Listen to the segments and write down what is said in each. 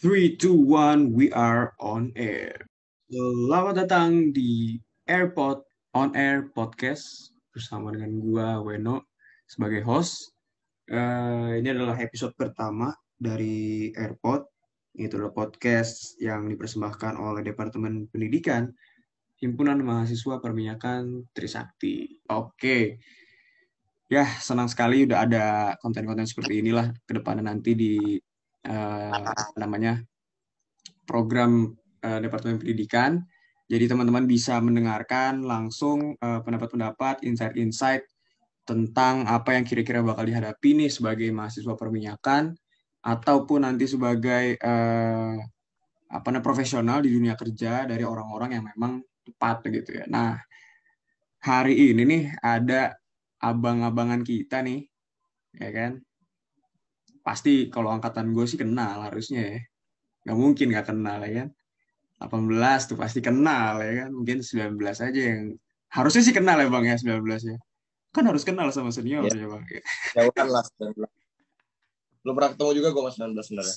3, 2, 1, we are on air. Selamat datang di AirPod On Air Podcast bersama dengan gua Weno sebagai host. Uh, ini adalah episode pertama dari AirPod. Itu adalah podcast yang dipersembahkan oleh Departemen Pendidikan Himpunan Mahasiswa Perminyakan Trisakti. Oke. Ya, senang sekali udah ada konten-konten seperti inilah ke depannya nanti di uh, namanya program uh, Departemen Pendidikan. Jadi teman-teman bisa mendengarkan langsung uh, pendapat-pendapat, insight-insight tentang apa yang kira-kira bakal dihadapi nih sebagai mahasiswa perminyakan ataupun nanti sebagai uh, apa namanya profesional di dunia kerja dari orang-orang yang memang tepat gitu ya. Nah, hari ini nih ada abang-abangan kita nih, ya kan? Pasti kalau angkatan gue sih kenal harusnya ya. Gak mungkin gak kenal ya kan. 18 tuh pasti kenal ya kan. Mungkin 19 aja yang harusnya sih kenal ya bang ya 19 ya. Kan harus kenal sama senior ya, ya bang. Jauhan lah 19. Belum pernah ketemu juga gue sama 19 sebenarnya.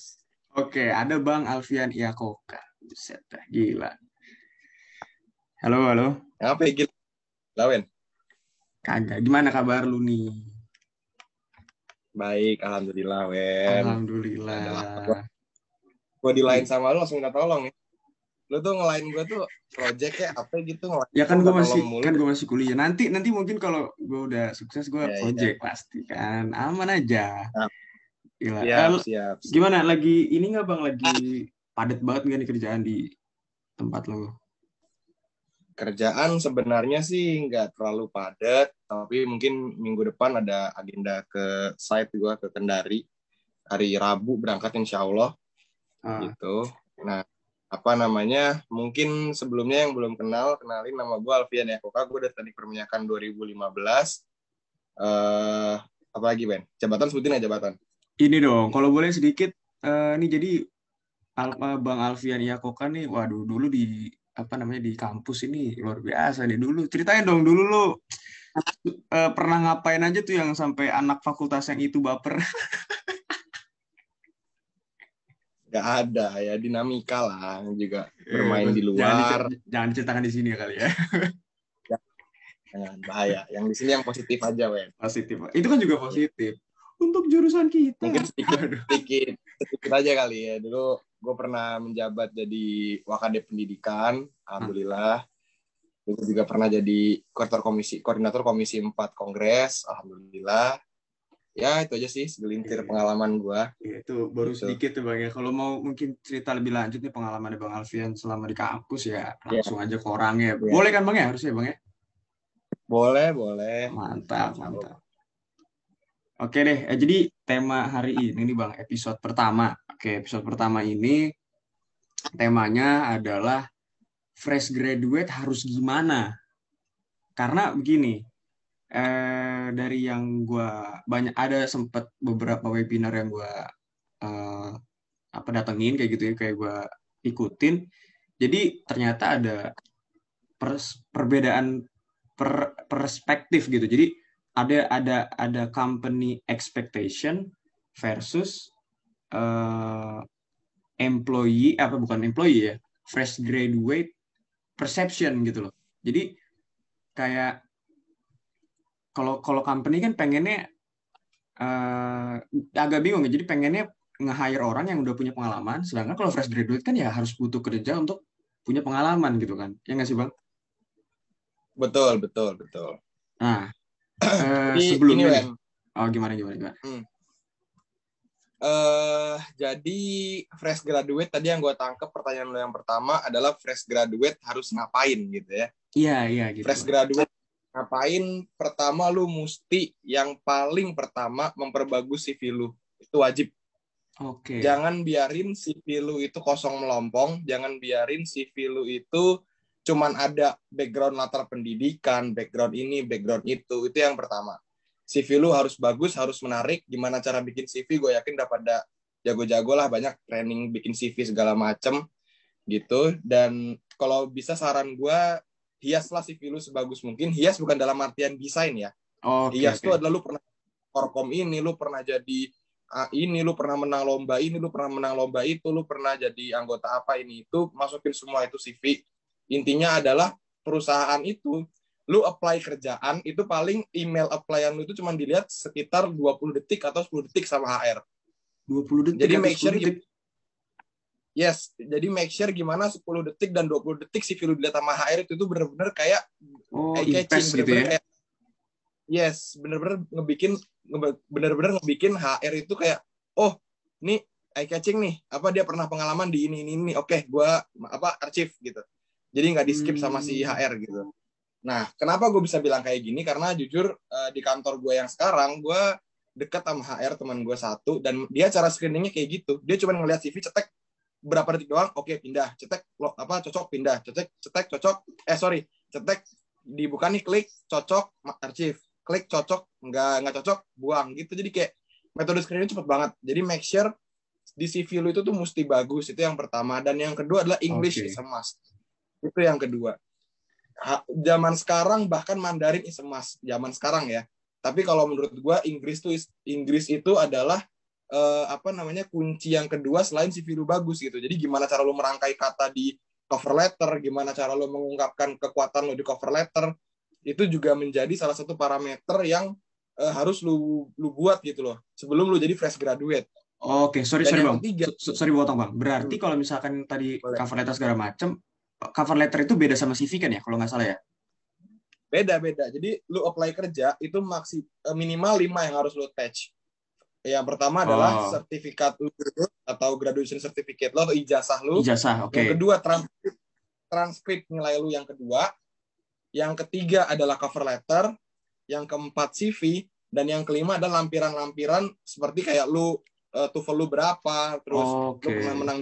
Oke, ada Bang Alfian Iakoka. Buset dah, gila. Halo, halo. Apa ya, gila? Lawen. Kagak. Gimana kabar lu nih? Baik, alhamdulillah, Wen. Alhamdulillah. Gue di line sama lu langsung minta tolong nih. Lu tuh ngelain gue tuh project kayak apa gitu ngelain. Ya kan gue masih kan gue masih kuliah. Nanti nanti mungkin kalau gue udah sukses gue ya, project ya. pasti kan. Aman aja. Nah. Gila. Siap, siap, siap. Gimana lagi ini nggak Bang lagi padat banget nggak nih kerjaan di tempat lo? kerjaan sebenarnya sih nggak terlalu padat, tapi mungkin minggu depan ada agenda ke site gua ke Kendari. Hari Rabu berangkat insya Allah. Ah. gitu. Nah apa namanya? Mungkin sebelumnya yang belum kenal kenalin nama gue Alfian ya Koka gue dari teknik perminyakan 2015 uh, apa lagi Ben? Jabatan sebutin aja jabatan. Ini dong kalau boleh sedikit uh, ini jadi Al Bang Alfian Yakoka nih waduh dulu di apa namanya di kampus ini luar biasa nih. Dulu ceritain dong dulu lo uh, pernah ngapain aja tuh yang sampai anak fakultas yang itu baper? Gak ada ya dinamika lah juga eh, bermain di luar. jangan, jangan diceritakan di sini ya kali ya. Jangan bahaya. Yang di sini yang positif aja wen positif. Itu kan juga positif. Untuk jurusan kita. Mungkin sedikit sedikit sedikit aja kali ya. Dulu gue pernah menjabat jadi wakade pendidikan, alhamdulillah. Gue juga pernah jadi koordinator komisi koordinator komisi 4 kongres, alhamdulillah. Ya itu aja sih segelintir yeah. pengalaman gue. Ya, itu baru gitu. sedikit tuh bang ya. Kalau mau mungkin cerita lebih lanjut nih pengalaman bang Alfian selama di kampus ya iya. langsung yeah. aja ke orangnya. Yeah. Boleh kan bang ya harusnya bang ya? Boleh boleh. Mantap mantap. Oke deh, eh, jadi tema hari ini nih Bang, episode pertama. Oke, episode pertama ini temanya adalah fresh graduate harus gimana? Karena begini, eh, dari yang gue banyak ada sempat beberapa webinar yang gue eh, apa datengin kayak gitu ya, kayak gue ikutin. Jadi ternyata ada pers perbedaan per perspektif gitu. Jadi ada ada ada company expectation versus uh, employee apa bukan employee ya fresh graduate perception gitu loh. Jadi kayak kalau kalau company kan pengennya uh, agak bingung ya. Jadi pengennya nge-hire orang yang udah punya pengalaman. Sedangkan kalau fresh graduate kan ya harus butuh kerja untuk punya pengalaman gitu kan. Ya nggak sih bang? Betul betul betul. Nah uh, sebelumnya ini, oh gimana gimana gimana? Hmm Uh, jadi fresh graduate tadi yang gue tangkap pertanyaan lo yang pertama adalah fresh graduate harus ngapain gitu ya? Iya iya gitu. Fresh graduate ngapain? Pertama lu mesti yang paling pertama memperbagus CV lu itu wajib. Oke. Okay. Jangan biarin CV lu itu kosong melompong, jangan biarin CV lu itu cuman ada background latar pendidikan, background ini, background itu, itu yang pertama. CV lu harus bagus, harus menarik. Gimana cara bikin CV? Gue yakin dapat ada jago-jago lah banyak training bikin CV segala macem gitu. Dan kalau bisa saran gue hiaslah CV lu sebagus mungkin. Hias bukan dalam artian desain ya. Oh, okay, hias okay. tuh adalah lu pernah korkom ini, lu pernah jadi ah, ini, lu pernah menang lomba ini, lu pernah menang lomba itu, lu pernah jadi anggota apa ini itu, masukin semua itu CV. Intinya adalah perusahaan itu lu apply kerjaan itu paling email applyan lu itu cuma dilihat sekitar 20 detik atau 10 detik sama HR. 20 detik Jadi make sure 10 detik. Yes, jadi make sure gimana 10 detik dan 20 detik CV lu dilihat sama HR itu itu bener-bener kayak Oh, eye impress catching gitu bener-bener ya. kayak yes bener-bener ngebikin bener-bener ngebikin HR itu kayak oh nih eye catching nih apa dia pernah pengalaman di ini ini ini oke gua apa archive gitu jadi nggak di skip sama si Hmm. HR gitu nah kenapa gue bisa bilang kayak gini? Karena jujur eh, di kantor gue yang sekarang gue dekat sama HR teman gue satu dan dia cara screeningnya kayak gitu. Dia cuma ngeliat CV cetek berapa detik doang oke pindah. Cetek lo apa cocok pindah. Cetek cetek cocok eh sorry cetek dibuka nih klik cocok archive. Klik cocok nggak nggak cocok buang gitu. Jadi kayak metode screening cepet banget. Jadi make sure di CV lu itu tuh mesti bagus. Itu yang pertama. Dan yang kedua adalah English Oke. is a must. Itu yang kedua zaman sekarang bahkan Mandarin is must zaman sekarang ya tapi kalau menurut gua Inggris tuh is- Inggris itu adalah eh, apa namanya kunci yang kedua selain CV lu bagus gitu jadi gimana cara lu merangkai kata di cover letter gimana cara lu mengungkapkan kekuatan lu di cover letter itu juga menjadi salah satu parameter yang eh, harus lu lu buat gitu loh sebelum lu jadi fresh graduate Oke, sorry Dan sorry bang. ketiga- So- sorry potong bang. Berarti kalau misalkan tadi Boleh. cover letter segala macem, cover letter itu beda sama CV kan ya, kalau nggak salah ya? beda beda jadi lu apply kerja itu maksi eh, minimal lima yang harus lu attach yang pertama adalah Oh. sertifikat lu atau graduation certificate lo atau ijazah lu Ijazah, oke. yang kedua transkrip transkrip nilai lu yang kedua yang ketiga adalah cover letter yang keempat CV dan yang kelima adalah lampiran-lampiran seperti kayak lu eh, TOEFL lu berapa terus Oke. lu pernah menang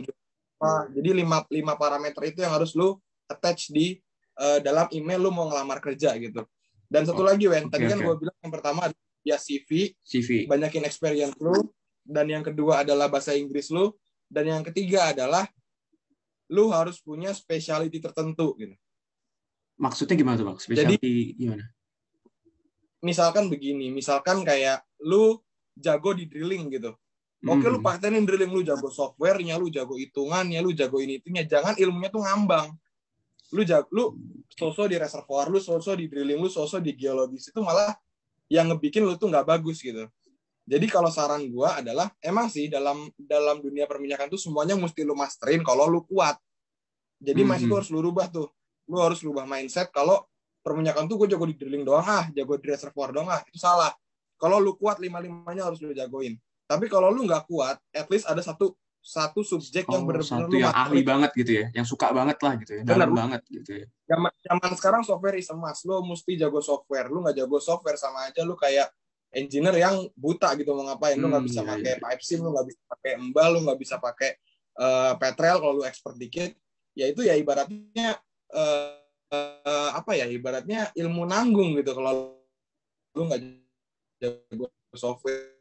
apa. jadi lima lima parameter itu yang harus lu attach di eh, dalam email lu mau ngelamar kerja gitu dan satu Oh, lagi Wen oke, tadi kan oke. gue bilang yang pertama adalah ya CV CV. banyakin experience lu dan yang kedua adalah bahasa Inggris lu dan yang ketiga adalah lu harus punya specialty tertentu gitu Maksudnya gimana tuh bang? Specialty gimana? misalkan begini misalkan kayak lu jago di drilling gitu Oke lu Hmm. patenin drilling lu jago softwarenya, lu jago hitungannya, lu jago ini itunya. Jangan ilmunya tuh ngambang. Lu jago, lu sosok di reservoir, lu sosok di drilling, lu sosok di geologis itu malah yang ngebikin lu tuh nggak bagus gitu. Jadi kalau saran gua adalah emang sih dalam dalam dunia perminyakan tuh semuanya mesti lu masterin kalau lu kuat. Jadi Mhm. mindset lu harus lu rubah tuh. Lu harus rubah mindset kalau perminyakan tuh gue jago di drilling doang ah, jago di reservoir doang ah, itu salah. Kalau lu kuat lima-limanya harus lu jagoin. Tapi kalau lu nggak kuat, at least ada satu satu subjek yang Oh, benar-benar satu yang ahli banget gitu ya, yang suka banget lah gitu ya, Benar. dalam banget gitu ya. Zaman, zaman sekarang software is a must. Lu mesti jago software. Lu nggak jago software sama aja lu kayak engineer yang buta gitu mau ngapain. Lu nggak Hmm, bisa iya, pakai iya. pipe sim, lu nggak bisa pakai embal, lu nggak bisa pakai eh, petrel kalau lu expert dikit. Ya itu ya ibaratnya eh, eh, apa ya? Ibaratnya ilmu nanggung gitu kalau lu nggak jago software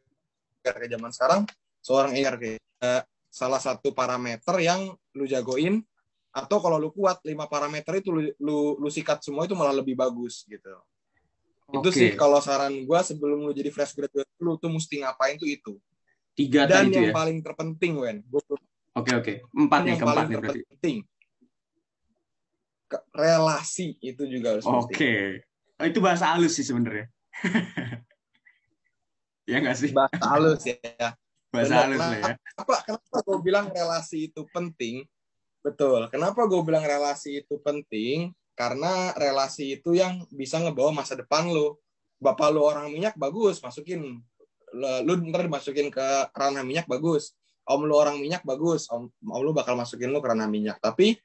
kayak zaman sekarang seorang kayak eh, salah satu parameter yang lu jagoin atau kalau lu kuat lima parameter itu lu, lu, lu sikat semua itu malah lebih bagus gitu. Itu Oke. sih kalau saran gua sebelum lu jadi fresh graduate lu tuh mesti ngapain tuh itu. Tiga Dan itu yang ya. paling terpenting Wen, Oke oke. Empat nih, yang keempat paling nih berarti. terpenting ke- relasi itu juga harus. Oke. Oh, itu bahasa halus sih sebenarnya. ya nggak sih? Bahasa halus ya. Bahasa benar. halus lah ya. Kenapa kenapa gue bilang relasi itu penting? Betul. Kenapa gue bilang relasi itu penting? Karena relasi itu yang bisa ngebawa masa depan lo. Bapak lu orang minyak bagus, masukin. Lu ntar dimasukin ke ranah minyak bagus. Om lu orang minyak bagus, om, om lu bakal masukin lu ke ranah minyak. Tapi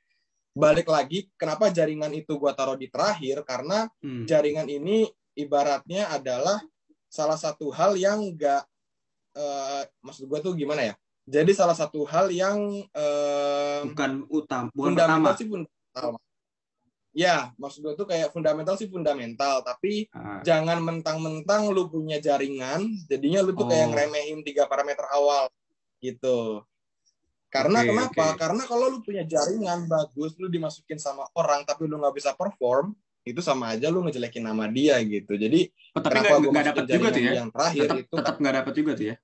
balik lagi, kenapa jaringan itu gua taruh di terakhir? Karena Hmm. jaringan ini ibaratnya adalah salah satu hal yang enggak eh, maksud gue tuh gimana ya? Jadi salah satu hal yang eh, Bukan utama, bukan fundamental pertama. sih fundamental. Ya, maksud gue tuh kayak fundamental sih fundamental, tapi Ah, jangan mentang-mentang lu punya jaringan, jadinya lu tuh kayak Oh. ngeremehin tiga parameter awal gitu. Karena Oke, kenapa? oke. Karena kalau lu punya jaringan bagus, lu dimasukin sama orang tapi lu nggak bisa perform, itu sama aja lu ngejelekin nama dia gitu. Jadi oh, tapi kenapa nggak masukin dapat juga tuh ya. yang terakhir Tetap itu tetap nggak dapat juga tuh ya.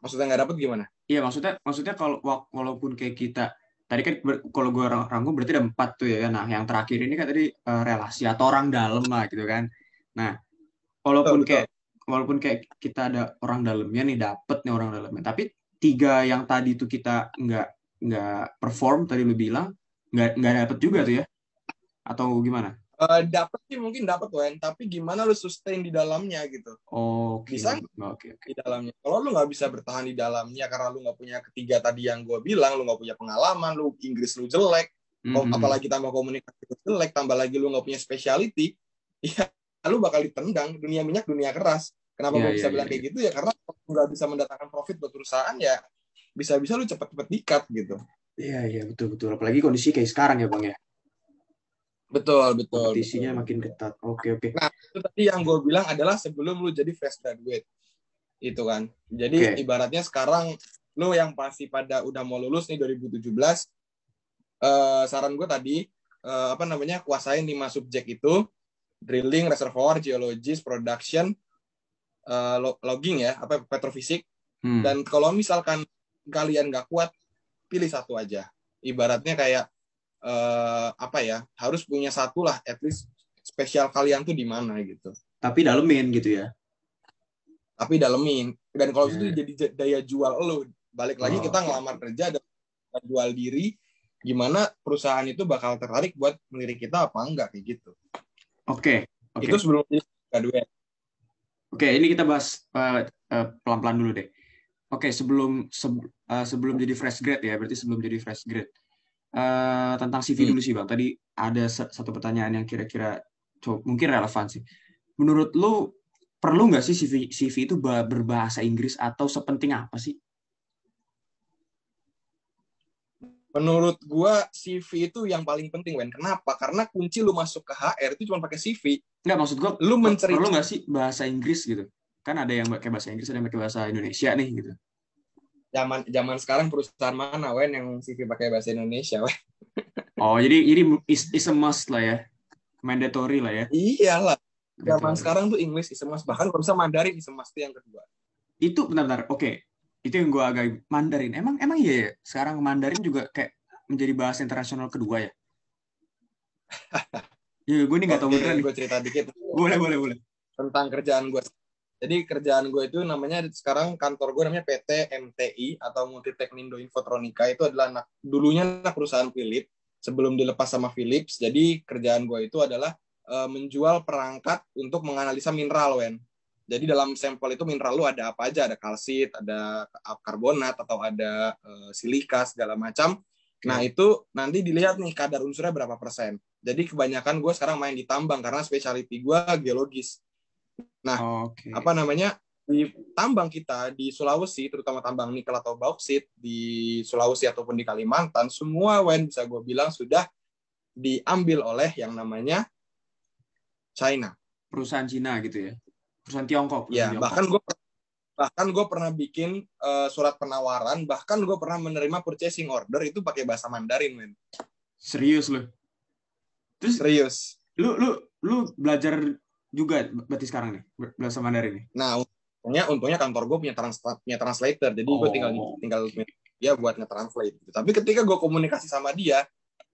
Maksudnya nggak dapet gimana? Iya maksudnya maksudnya kalau wa- walaupun kayak kita tadi kan ber- kalau gue rangkum berarti ada empat tuh ya. Nah yang terakhir ini kan tadi eh, relasi atau orang dalam lah gitu kan. Nah walaupun Betul, kayak walaupun kayak kita ada orang dalamnya nih dapet nih orang dalamnya. Tapi tiga yang tadi tuh kita nggak nggak perform tadi lu bilang nggak nggak dapet juga tuh ya? Atau gimana? Eh, dapet sih mungkin dapet Wen, tapi gimana lu sustain di dalamnya gitu. Oke Bisa oke oke. di dalamnya. Kalau lu nggak bisa bertahan di dalamnya karena lu nggak punya ketiga tadi yang gue bilang, lu nggak punya pengalaman, lu Inggris lu jelek, Mhm. apalagi tambah komunikasi lu jelek, tambah lagi lu nggak punya speciality, ya lu bakal ditendang dunia minyak, dunia keras. Kenapa Iya, gue bisa iya, bilang iya, kayak gitu ya? Karena kalau lu nggak bisa mendatangkan profit buat perusahaan ya bisa-bisa lu cepet-cepet dikat gitu. Iya iya betul betul. Apalagi kondisi kayak sekarang ya bang ya. Betul, betul. Kompetisinya betul. makin ketat. Oke oke. Nah, itu tadi yang gue bilang adalah sebelum lu jadi fresh graduate. Itu kan. Jadi Oke. ibaratnya sekarang lu yang pasti pada udah mau lulus nih 2017 eh saran gue tadi eh, apa namanya kuasain lima subjek itu drilling, reservoir, geologis, production, eh, lo- logging ya, apa petrofisik Hmm. dan kalau misalkan kalian nggak kuat pilih satu aja. Ibaratnya kayak eh, apa ya harus punya satu lah at least spesial kalian tuh di mana gitu. Tapi dalemin gitu ya. tapi dalemin dan kalau Iya. itu jadi daya jual lo balik lagi Oh, kita ngelamar kerja dan jual diri gimana perusahaan itu bakal tertarik buat melirik kita apa enggak kayak gitu Oke. Oke. itu sebelum graduate Oke, ini kita bahas eh, eh, pelan-pelan dulu deh. Oke, sebelum seb- eh, sebelum jadi fresh grade ya, berarti sebelum jadi fresh grade. Eh, tentang CV Hmm. dulu sih, Bang. Tadi ada sa- satu pertanyaan yang kira-kira mungkin relevan sih. Menurut lu perlu nggak sih CV CV itu ba- berbahasa Inggris atau sepenting apa sih? menurut gua CV itu yang paling penting Wen kenapa karena kunci lu masuk ke HR itu cuma pakai CV Nggak, maksud gua lu mencari perlu nggak sih bahasa Inggris gitu? Kan ada yang pakai bahasa Inggris, ada yang pakai bahasa Indonesia nih gitu. Zaman zaman sekarang perusahaan mana Wen yang CV pakai bahasa Indonesia Wen? Oh, jadi jadi is, is a must lah ya. Mandatory lah ya. iyalah. Zaman Mandatory. sekarang tuh English is a must. Bahkan kalau bisa Mandarin is a must itu yang kedua. Itu benar-benar oke. Itu yang gue agak Mandarin. Emang emang iya ya? Sekarang Mandarin juga kayak menjadi bahasa internasional kedua ya? Ya gue nih nggak tahu beneran gue cerita dikit. Boleh boleh boleh. Tentang kerjaan gue. Jadi kerjaan gue itu namanya sekarang kantor gue namanya PT MTI atau Multiteknindo Infotronika itu adalah anak dulunya anak perusahaan Philips sebelum dilepas sama Philips. Jadi kerjaan gue itu adalah eh, menjual perangkat untuk menganalisa mineral, Wen. Jadi dalam sampel itu mineral lu ada apa aja, ada kalsit, ada karbonat atau ada eh, silika segala macam. Nah itu nanti dilihat nih kadar unsurnya berapa persen. Jadi kebanyakan gue sekarang main di tambang karena specialty gue geologis oke. apa namanya di tambang kita di Sulawesi terutama tambang nikel atau bauksit di Sulawesi ataupun di Kalimantan semua wen bisa gue bilang sudah diambil oleh yang namanya China. Perusahaan Cina gitu ya? Perusahaan Tiongkok perusahaan ya Tiongkok. bahkan gue bahkan gue pernah bikin eh, surat penawaran bahkan gue pernah menerima purchasing order itu pakai bahasa Mandarin men serius lu? Terus serius. lu lu lu belajar juga berarti sekarang nih bahasa Mandarin nih nah untungnya untungnya kantor gue punya trans punya translator jadi gue Oh. tinggal tinggal dia buat nge-translate gitu. tapi ketika gue komunikasi sama dia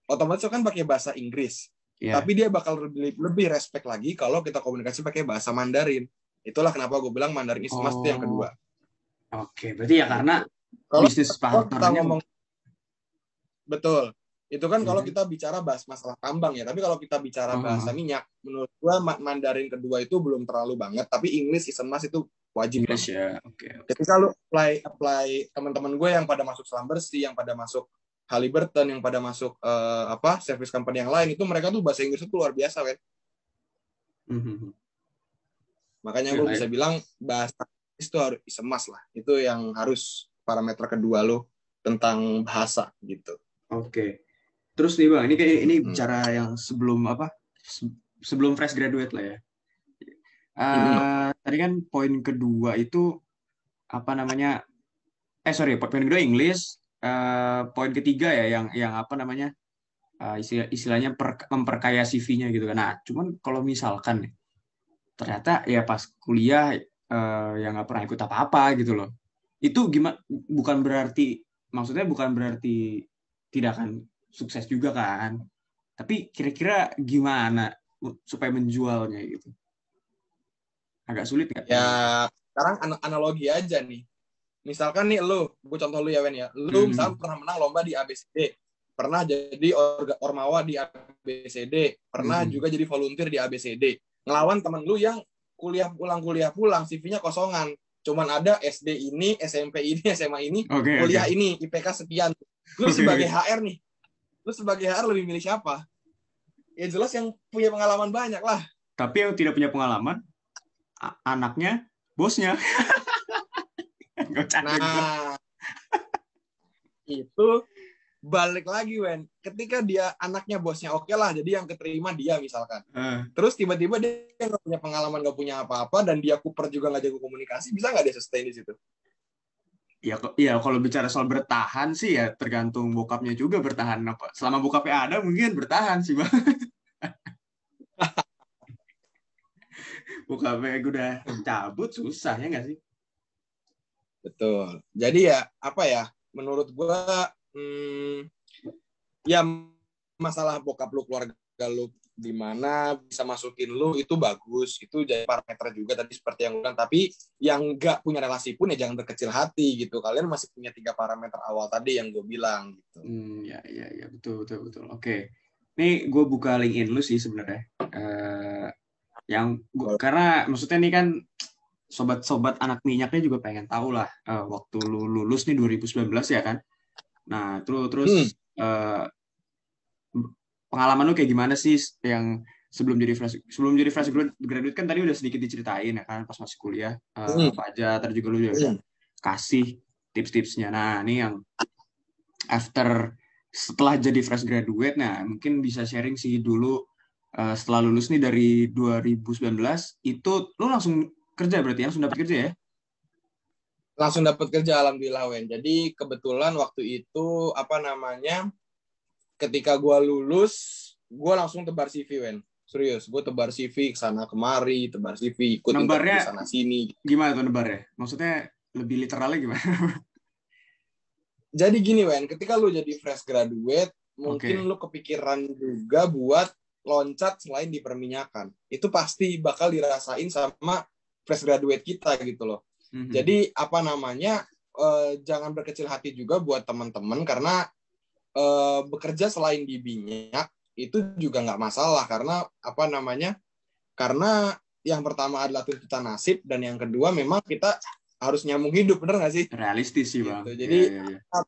otomatis kan pakai bahasa Inggris ya tapi dia bakal lebih, lebih respect lagi kalau kita komunikasi pakai bahasa Mandarin itulah kenapa gue bilang Mandarin is must itu yang Oh. kedua oke berarti ya karena kalau bisnis partnernya ngomong betul itu kan kalau Mhm. kita bicara bahas masalah tambang ya tapi kalau kita bicara Mhm. bahasa minyak menurut gua Ma- Mandarin kedua itu belum terlalu banget tapi English is a must itu wajib Inggris ya oke ketika lu apply apply teman-teman gue yang pada masuk selam bersih yang pada masuk Halliburton yang pada masuk eh, apa service company yang lain itu mereka tuh bahasa Inggris itu luar biasa kan Mhm. makanya Oke, gue baik. bisa bilang bahasa Inggris itu harus is a must lah itu yang harus parameter kedua lo tentang bahasa gitu Oke. Terus nih Bang, ini kayak ini Hmm. bicara yang sebelum apa? se- Sebelum fresh graduate lah ya. Hmm. Tadi kan poin kedua itu apa namanya? Eh sorry, poin kedua English. Eh, poin ketiga ya yang yang apa namanya? eh, istilah, istilahnya per- memperkaya CV-nya gitu kan. Nah, cuman kalau misalkan nih, ternyata ya pas kuliah eh, yang nggak pernah ikut apa-apa gitu loh. itu gimana bukan berarti maksudnya bukan berarti tidak akan sukses juga kan. Tapi kira-kira gimana supaya menjualnya gitu? Agak sulit nggak? Ya sekarang an- analogi aja nih. Misalkan nih lu gue contoh lu ya Wen ya. Lu Hmm. misalkan pernah menang lomba di ABCD pernah jadi orga, ormawa di ABCD pernah Hmm. juga jadi volunteer di ABCD ngelawan temen lu yang kuliah pulang kuliah pulang CV-nya kosongan. Cuman ada SD ini SMP ini SMA ini oke kuliah ini IPK sekian. Lu Oke, sebagai. HR nih lu sebagai HR lebih milih siapa ya jelas yang punya pengalaman banyak lah tapi yang tidak punya pengalaman anaknya bosnya. Nah, itu balik lagi Wen. Ketika dia anaknya bosnya oke lah, jadi yang keterima dia misalkan. Eh, Terus tiba-tiba dia nggak punya pengalaman, nggak punya apa-apa, dan dia kuper juga nggak jago komunikasi, bisa nggak dia sustain di situ? Ya ya kalau bicara soal bertahan sih ya tergantung bokapnya juga bertahan apa selama bokapnya ada mungkin bertahan sih bang bokapnya udah cabut susah ya nggak sih Betul. Jadi ya apa ya? Menurut gua, hmm, ya masalah bokap lu keluarga lu di mana bisa masukin lu itu bagus itu jadi parameter juga tadi seperti yang bilang tapi yang nggak punya relasi pun ya jangan berkecil hati gitu kalian masih punya tiga parameter awal tadi yang gue bilang gitu Hmm, ya, ya, ya, betul, betul, betul. Oke, nih gue buka LinkedIn lu sih sebenarnya. Eh, yang gua, karena maksudnya nih kan sobat-sobat anak minyaknya juga pengen tahu lah eh, waktu lu lulus nih 2019 ya kan. Nah, terus terus Hmm. eh, pengalaman lu kayak gimana sih yang sebelum jadi fresh sebelum jadi fresh grad- graduate kan tadi udah sedikit diceritain ya kan pas masih kuliah Hmm. apa aja tadi juga lu juga Hmm. kasih tips-tipsnya. Nah, ini yang after setelah jadi fresh graduate, nah mungkin bisa sharing sih dulu eh, setelah lulus nih dari 2019 itu lu langsung kerja berarti ya? langsung dapat kerja ya? langsung dapat kerja alhamdulillah Wen jadi kebetulan waktu itu apa namanya ketika gua lulus gua langsung tebar CV Wen serius gue tebar CV ke sana kemari tebar CV ikut Nebarnya- sana sini Gimana tuh nebar ya? Maksudnya lebih literalnya gimana? jadi gini Wen ketika lu jadi fresh graduate mungkin Oke. lu kepikiran juga buat loncat selain di perminyakan itu pasti bakal dirasain sama fresh graduate kita gitu loh Mhm. Jadi apa namanya eh, jangan berkecil hati juga buat teman-teman karena eh, bekerja selain di minyak itu juga nggak masalah. Karena apa namanya karena yang pertama adalah tuntutan nasib dan yang kedua memang kita harus nyambung hidup bener nggak sih? Realistis sih bang. Gitu, jadi- Iya, iya, iya.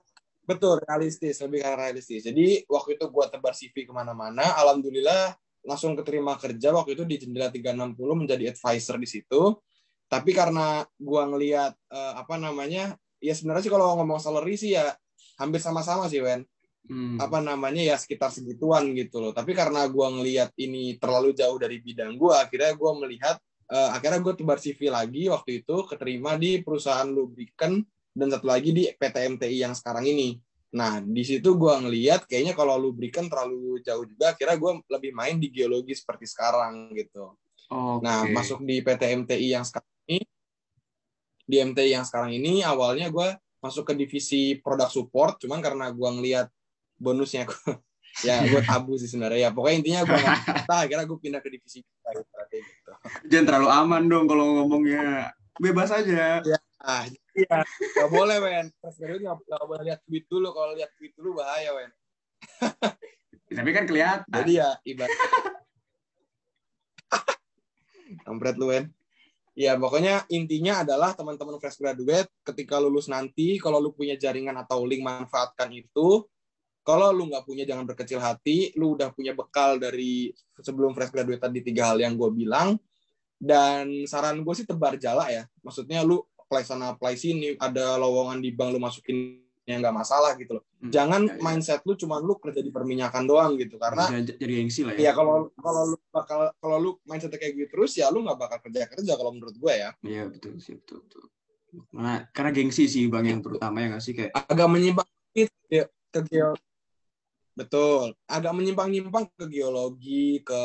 betul realistis lebih karena realistis. Jadi waktu itu gua tebar CV ke mana-mana alhamdulillah langsung keterima kerja waktu itu di jendela 360 menjadi advisor di situ. Tapi karena gua ngelihat eh, apa namanya ya sebenarnya sih kalau ngomong salary sih ya hampir sama-sama sih Wen Hmm. apa namanya ya sekitar segituan gitu loh tapi karena gua ngelihat ini terlalu jauh dari bidang gua akhirnya gua melihat eh, akhirnya gue tebar CV lagi waktu itu keterima di perusahaan lubrikan dan satu lagi di PT MTI yang sekarang ini nah di situ gua ngelihat kayaknya kalau lubrikan terlalu jauh juga akhirnya gua lebih main di geologi seperti sekarang gitu Oke. Nah, masuk di PT MTI yang sekarang ini, di MTI yang sekarang ini awalnya gue masuk ke divisi produk support, cuman karena gue ngelihat bonusnya, ya gue tabu sih sebenarnya. Ya pokoknya intinya gue nggak akhirnya gue pindah ke divisi kita gitu, gitu. Jangan terlalu aman dong kalau ngomongnya. Bebas aja. Ah, iya, nggak boleh men. Pas graduate nggak boleh lihat tweet dulu, kalau lihat tweet dulu bahaya men. Tapi kan kelihatan. Jadi ya ibarat. Kampret lu, Wen. Ya, pokoknya intinya adalah teman-teman fresh graduate ketika lulus nanti, kalau lu punya jaringan atau link manfaatkan itu. Kalau lu nggak punya jangan berkecil hati, lu udah punya bekal dari sebelum fresh graduate tadi tiga hal yang gue bilang. Dan saran gue sih tebar jala ya. Maksudnya lu apply sana apply sini, ada lowongan di bank lu masukin yang nggak masalah gitu loh. Hmm, Jangan ya, ya. mindset lu cuman lu kerja di perminyakan doang gitu karena jadi gengsi lah Iya ya. kalau kalau lu bakal kalau lu mindset kayak gitu terus ya lu nggak bakal kerja kerja kalau menurut gue ya Iya betul sih betul betul. Karena karena gengsi sih bang yang terutama ya nggak sih kayak agak menyimpang dikit ya, ke betul agak menyimpang nyimpang ke geologi ke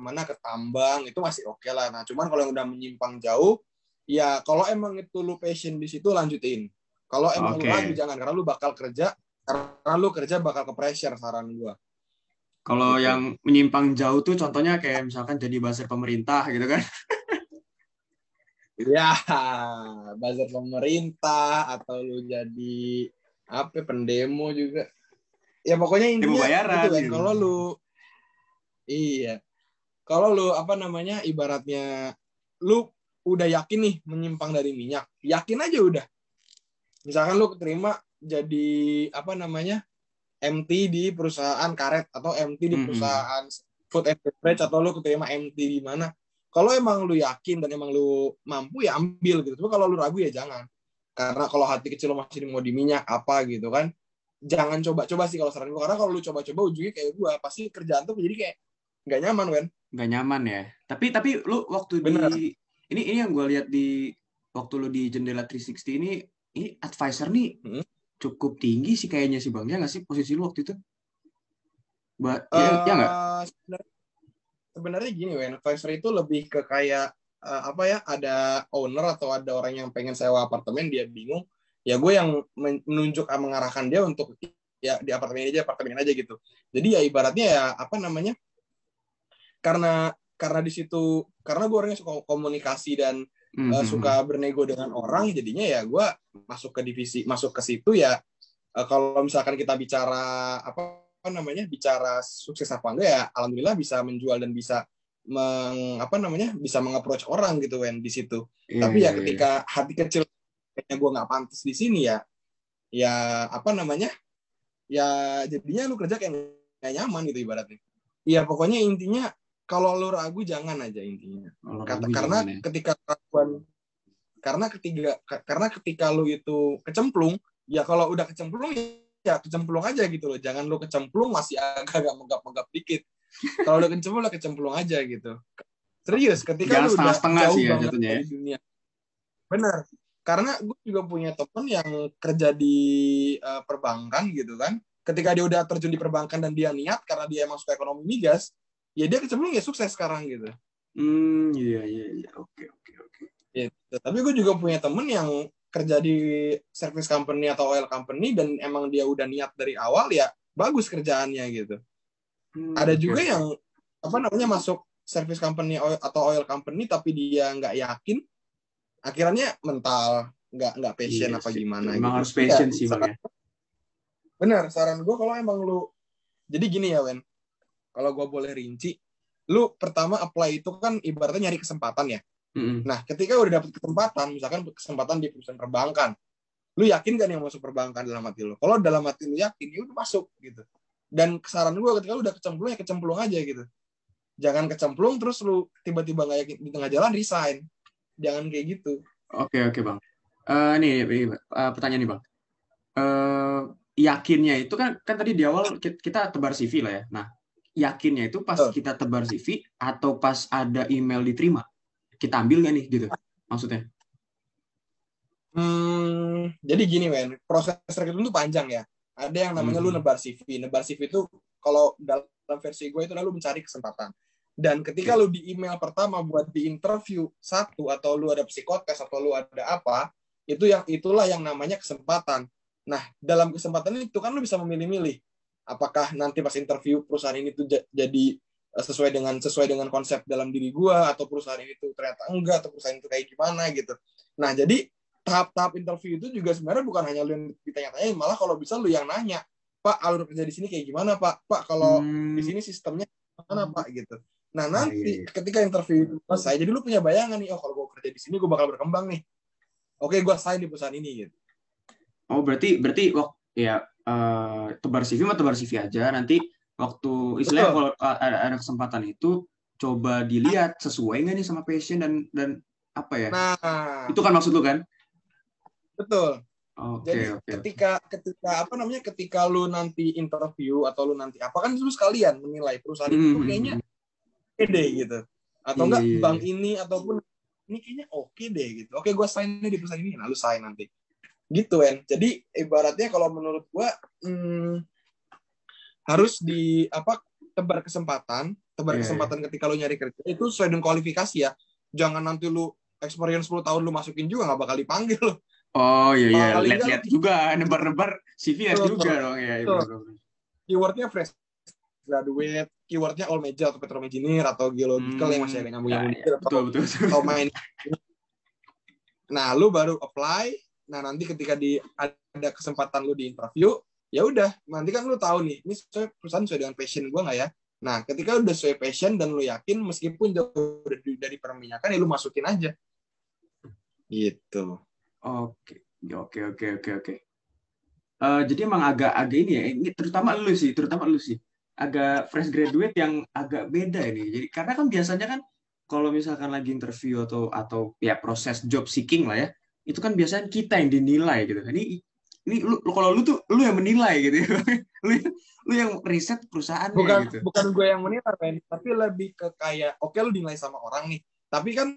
mana ke tambang itu masih oke lah nah cuman kalau yang udah menyimpang jauh ya kalau emang itu lu passion di situ lanjutin. Kalau emang Oke. lu ragu jangan karena lu bakal kerja karena lu kerja bakal ke pressure saran gua. Kalau Gitu. yang menyimpang jauh tuh contohnya kayak misalkan jadi buzzer pemerintah gitu kan. Ya, buzzer pemerintah atau lu jadi apa pendemo juga. Ya pokoknya intinya bayaran, gitu kan. gitu. Kalau lu iya. Kalau lu apa namanya ibaratnya lu udah yakin nih menyimpang dari minyak, yakin aja udah. Misalkan lu keterima jadi apa namanya? MT di perusahaan karet atau MT di perusahaan food and beverage atau lu keterima MT di mana kalau emang lu yakin dan emang lu mampu ya ambil gitu. Tapi kalau lu ragu ya jangan. Karena kalau hati kecil lu masih mau di minyak apa gitu kan. Jangan coba-coba sih kalau saran gua. Karena kalau lu coba-coba ujungnya kayak gua, pasti kerjaan tuh jadi kayak nggak nyaman, Wen. Nggak nyaman ya. Tapi tapi lu waktu Bener. di ini ini yang gue lihat di waktu lu di jendela 360 ini ini advisor nih Hmm. cukup tinggi sih kayaknya sih bang. Ya nggak sih posisi lu waktu itu? Ba ya, ya nggak? Eh, sebenarnya, sebenarnya gini, Wen. Advisor itu lebih ke kayak eh, apa ya? Ada owner atau ada orang yang pengen sewa apartemen, dia bingung. Ya gue yang men- menunjuk mengarahkan dia untuk ya di apartemen aja, apartemen aja gitu. Jadi ya ibaratnya ya apa namanya? Karena karena di situ karena gue orangnya suka komunikasi dan Mhm. eh, suka bernego dengan orang jadinya ya gue masuk ke divisi masuk ke situ ya eh, kalau misalkan kita bicara apa, apa namanya bicara sukses apa enggak ya alhamdulillah bisa menjual dan bisa meng, apa namanya bisa mengapproach orang gitu Wen di situ Iya, tapi ya iya. ketika hati kecil kayaknya gue nggak pantas di sini ya. Ya apa namanya? Ya jadinya lu kerja kayak nggak nyaman gitu ibaratnya. Iya pokoknya intinya kalau lu ragu jangan aja intinya. Kata, karena ya. ketika keraguan karena ketika ka- karena ketika lu itu kecemplung ya kalau udah kecemplung ya kecemplung aja gitu loh. Jangan lu kecemplung masih agak-agak menggap-menggap dikit. Kalau udah kecemplung udah kecemplung aja gitu. Serius ketika Jangan lu udah setengah-setengah jauh sih ya banget jatuhnya ya. dari dunia. Benar karena gue juga punya temen yang kerja di eh, perbankan gitu kan ketika dia udah terjun di perbankan dan dia niat karena dia emang suka ekonomi migas ya dia kecemplung ya sukses sekarang gitu Hmm, iya iya iya. Oke oke oke. Gitu. Tapi gue juga punya temen yang kerja di service company atau oil company dan emang dia udah niat dari awal ya bagus kerjaannya gitu. Hmm, Ada juga oke. yang apa namanya masuk service company oil- atau oil company tapi dia nggak yakin, akhirnya mental nggak nggak passion Iya apa sih. gimana. Emang gitu. harus passion Ya, sih bang ya. Bener, saran gue kalau emang lu jadi gini ya Wen, kalau gue boleh rinci, lu pertama apply itu kan ibaratnya nyari kesempatan ya. Mm-mm. Nah, ketika udah dapet kesempatan, misalkan kesempatan di perusahaan perbankan, lu yakin gak nih masuk perbankan dalam hati lu? Kalau dalam hati lu yakin, ya udah masuk gitu. Dan saran gue ketika lu udah kecemplung ya kecemplung aja gitu. Jangan kecemplung terus lu tiba-tiba nggak yakin di tengah jalan resign. Jangan kayak gitu. Oke oke bang. Eh nih eh, pertanyaan nih bang. Eh yakinnya itu kan kan tadi di awal ki- kita tebar CV lah ya. Nah yakinnya itu pas Betul. kita tebar CV atau pas ada email diterima kita ambil nggak nih gitu maksudnya? Hmm, jadi gini men, proses rekrutmen itu panjang ya. Ada yang namanya lu Hmm. nebar CV. Nebar CV itu kalau dalam versi gue itu lalu mencari kesempatan. Dan ketika lu di email pertama buat di interview satu atau lu ada psikotes atau lu ada apa, itu yang itulah yang namanya kesempatan. Nah, dalam kesempatan itu kan lu bisa memilih-milih apakah nanti pas interview perusahaan ini tuh ja- jadi eh, sesuai dengan sesuai dengan konsep dalam diri gua atau perusahaan ini tuh ternyata enggak atau perusahaan itu kayak gimana gitu. Nah, jadi tahap-tahap interview itu juga sebenarnya bukan hanya lu yang ditanya-tanya, malah kalau bisa lu yang nanya, Pak, alur kerja di sini kayak gimana, Pak? Pak, kalau Hmm, di sini sistemnya gimana, Pak? Gitu. Nah, nanti iya, iya. ketika interview itu selesai, jadi lu punya bayangan nih, oh kalau gue kerja di sini gue bakal berkembang nih. Oke, gue sign di perusahaan ini gitu. Oh berarti berarti waktu ya eh, tebar CV mah tebar CV aja nanti waktu istilahnya kalau ada, ada kesempatan itu coba dilihat sesuai nggak nih sama passion dan dan apa ya? Nah, Itu kan maksud lu kan? betul. Oke Jadi oke. oke. ketika ketika apa namanya ketika lu nanti interview atau lu nanti apa kan lu sekalian menilai perusahaan itu Hmm, kayaknya oke deh gitu. Atau enggak iya, bank ini ataupun ini kayaknya oke deh gitu. Oke, gue sign di perusahaan ini, nah lu sign nanti. Gitu kan. Jadi ibaratnya kalau menurut gua hmm, harus di apa tebar kesempatan, tebar Iya, kesempatan ketika lu nyari kerja itu sesuai dengan kualifikasi ya. Jangan nanti lu experience 10 tahun lu masukin juga nggak bakal dipanggil lo. Oh iya iya, lihat-lihat juga, nebar-nebar CV juga dong ya. iya. Keywordnya fresh graduate, keywordnya all major atau petrol engineer atau geological yang masih agak nyambung ya, nyambung ya, dikit atau betul betul. betul. atau main. Nah, lu baru apply. Nah, nanti ketika di ada kesempatan lu di interview, ya udah, nanti kan lu tahu nih, ini sesuai perusahaan sesuai dengan passion gua nggak ya? Nah, ketika udah sesuai passion dan lu yakin meskipun jauh dari, dari perminyakan ya lu masukin aja. Gitu. Oke, oke, oke, oke, oke. Eh, jadi emang agak-agak ini ya, ini terutama lu sih, terutama lu sih, agak fresh graduate yang agak beda ini. Jadi karena kan biasanya kan kalau misalkan lagi interview atau atau ya proses job seeking lah ya, itu kan biasanya kita yang dinilai gitu. Ini ini lu, lu- kalau lu tuh lu yang menilai gitu lu lu yang riset perusahaannya Bukan gitu. bukan gue yang menilai, men, tapi lebih ke kayak oke lu dinilai sama orang nih. Tapi kan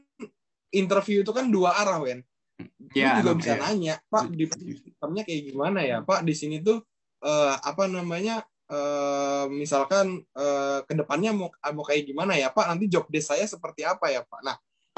interview itu kan dua arah, Wen. Lu Ya, juga emang, bisa ya. nanya, Pak, di sistemnya kayak gimana ya, Pak? Di sini tuh eh, apa namanya? Eh, misalkan eh, ke depannya mau mau kayak gimana ya, Pak? Nanti job desk saya seperti apa ya, Pak? Nah,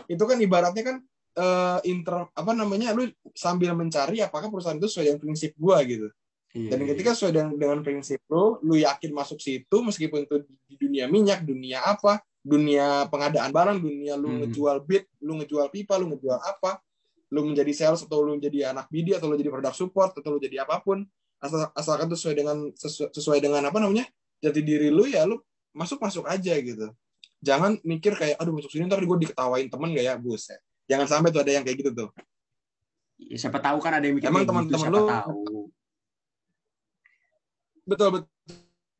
itu kan ibaratnya kan eh, inter apa namanya? Lu sambil mencari apakah perusahaan itu sesuai dengan prinsip gua gitu. Iya, Dan iya. ketika sesuai dengan, dengan prinsip lu, lu yakin masuk situ meskipun itu di dunia minyak, dunia apa, dunia pengadaan barang, dunia lu Hmm. ngejual bit, lu ngejual pipa, lu ngejual apa, lu menjadi sales atau lu menjadi anak BD atau lu jadi product support atau lu jadi apa pun, asal asalkan itu sesuai dengan sesu- sesuai dengan apa namanya jati diri lu ya lu masuk masuk aja gitu. Jangan mikir kayak aduh masuk sini ntar gue diketawain temen gak ya buset. Jangan sampai tuh ada yang kayak gitu tuh. Ya, siapa tahu kan ada yang mikir Emang gitu, teman-teman siapa lu- tahu. betul betul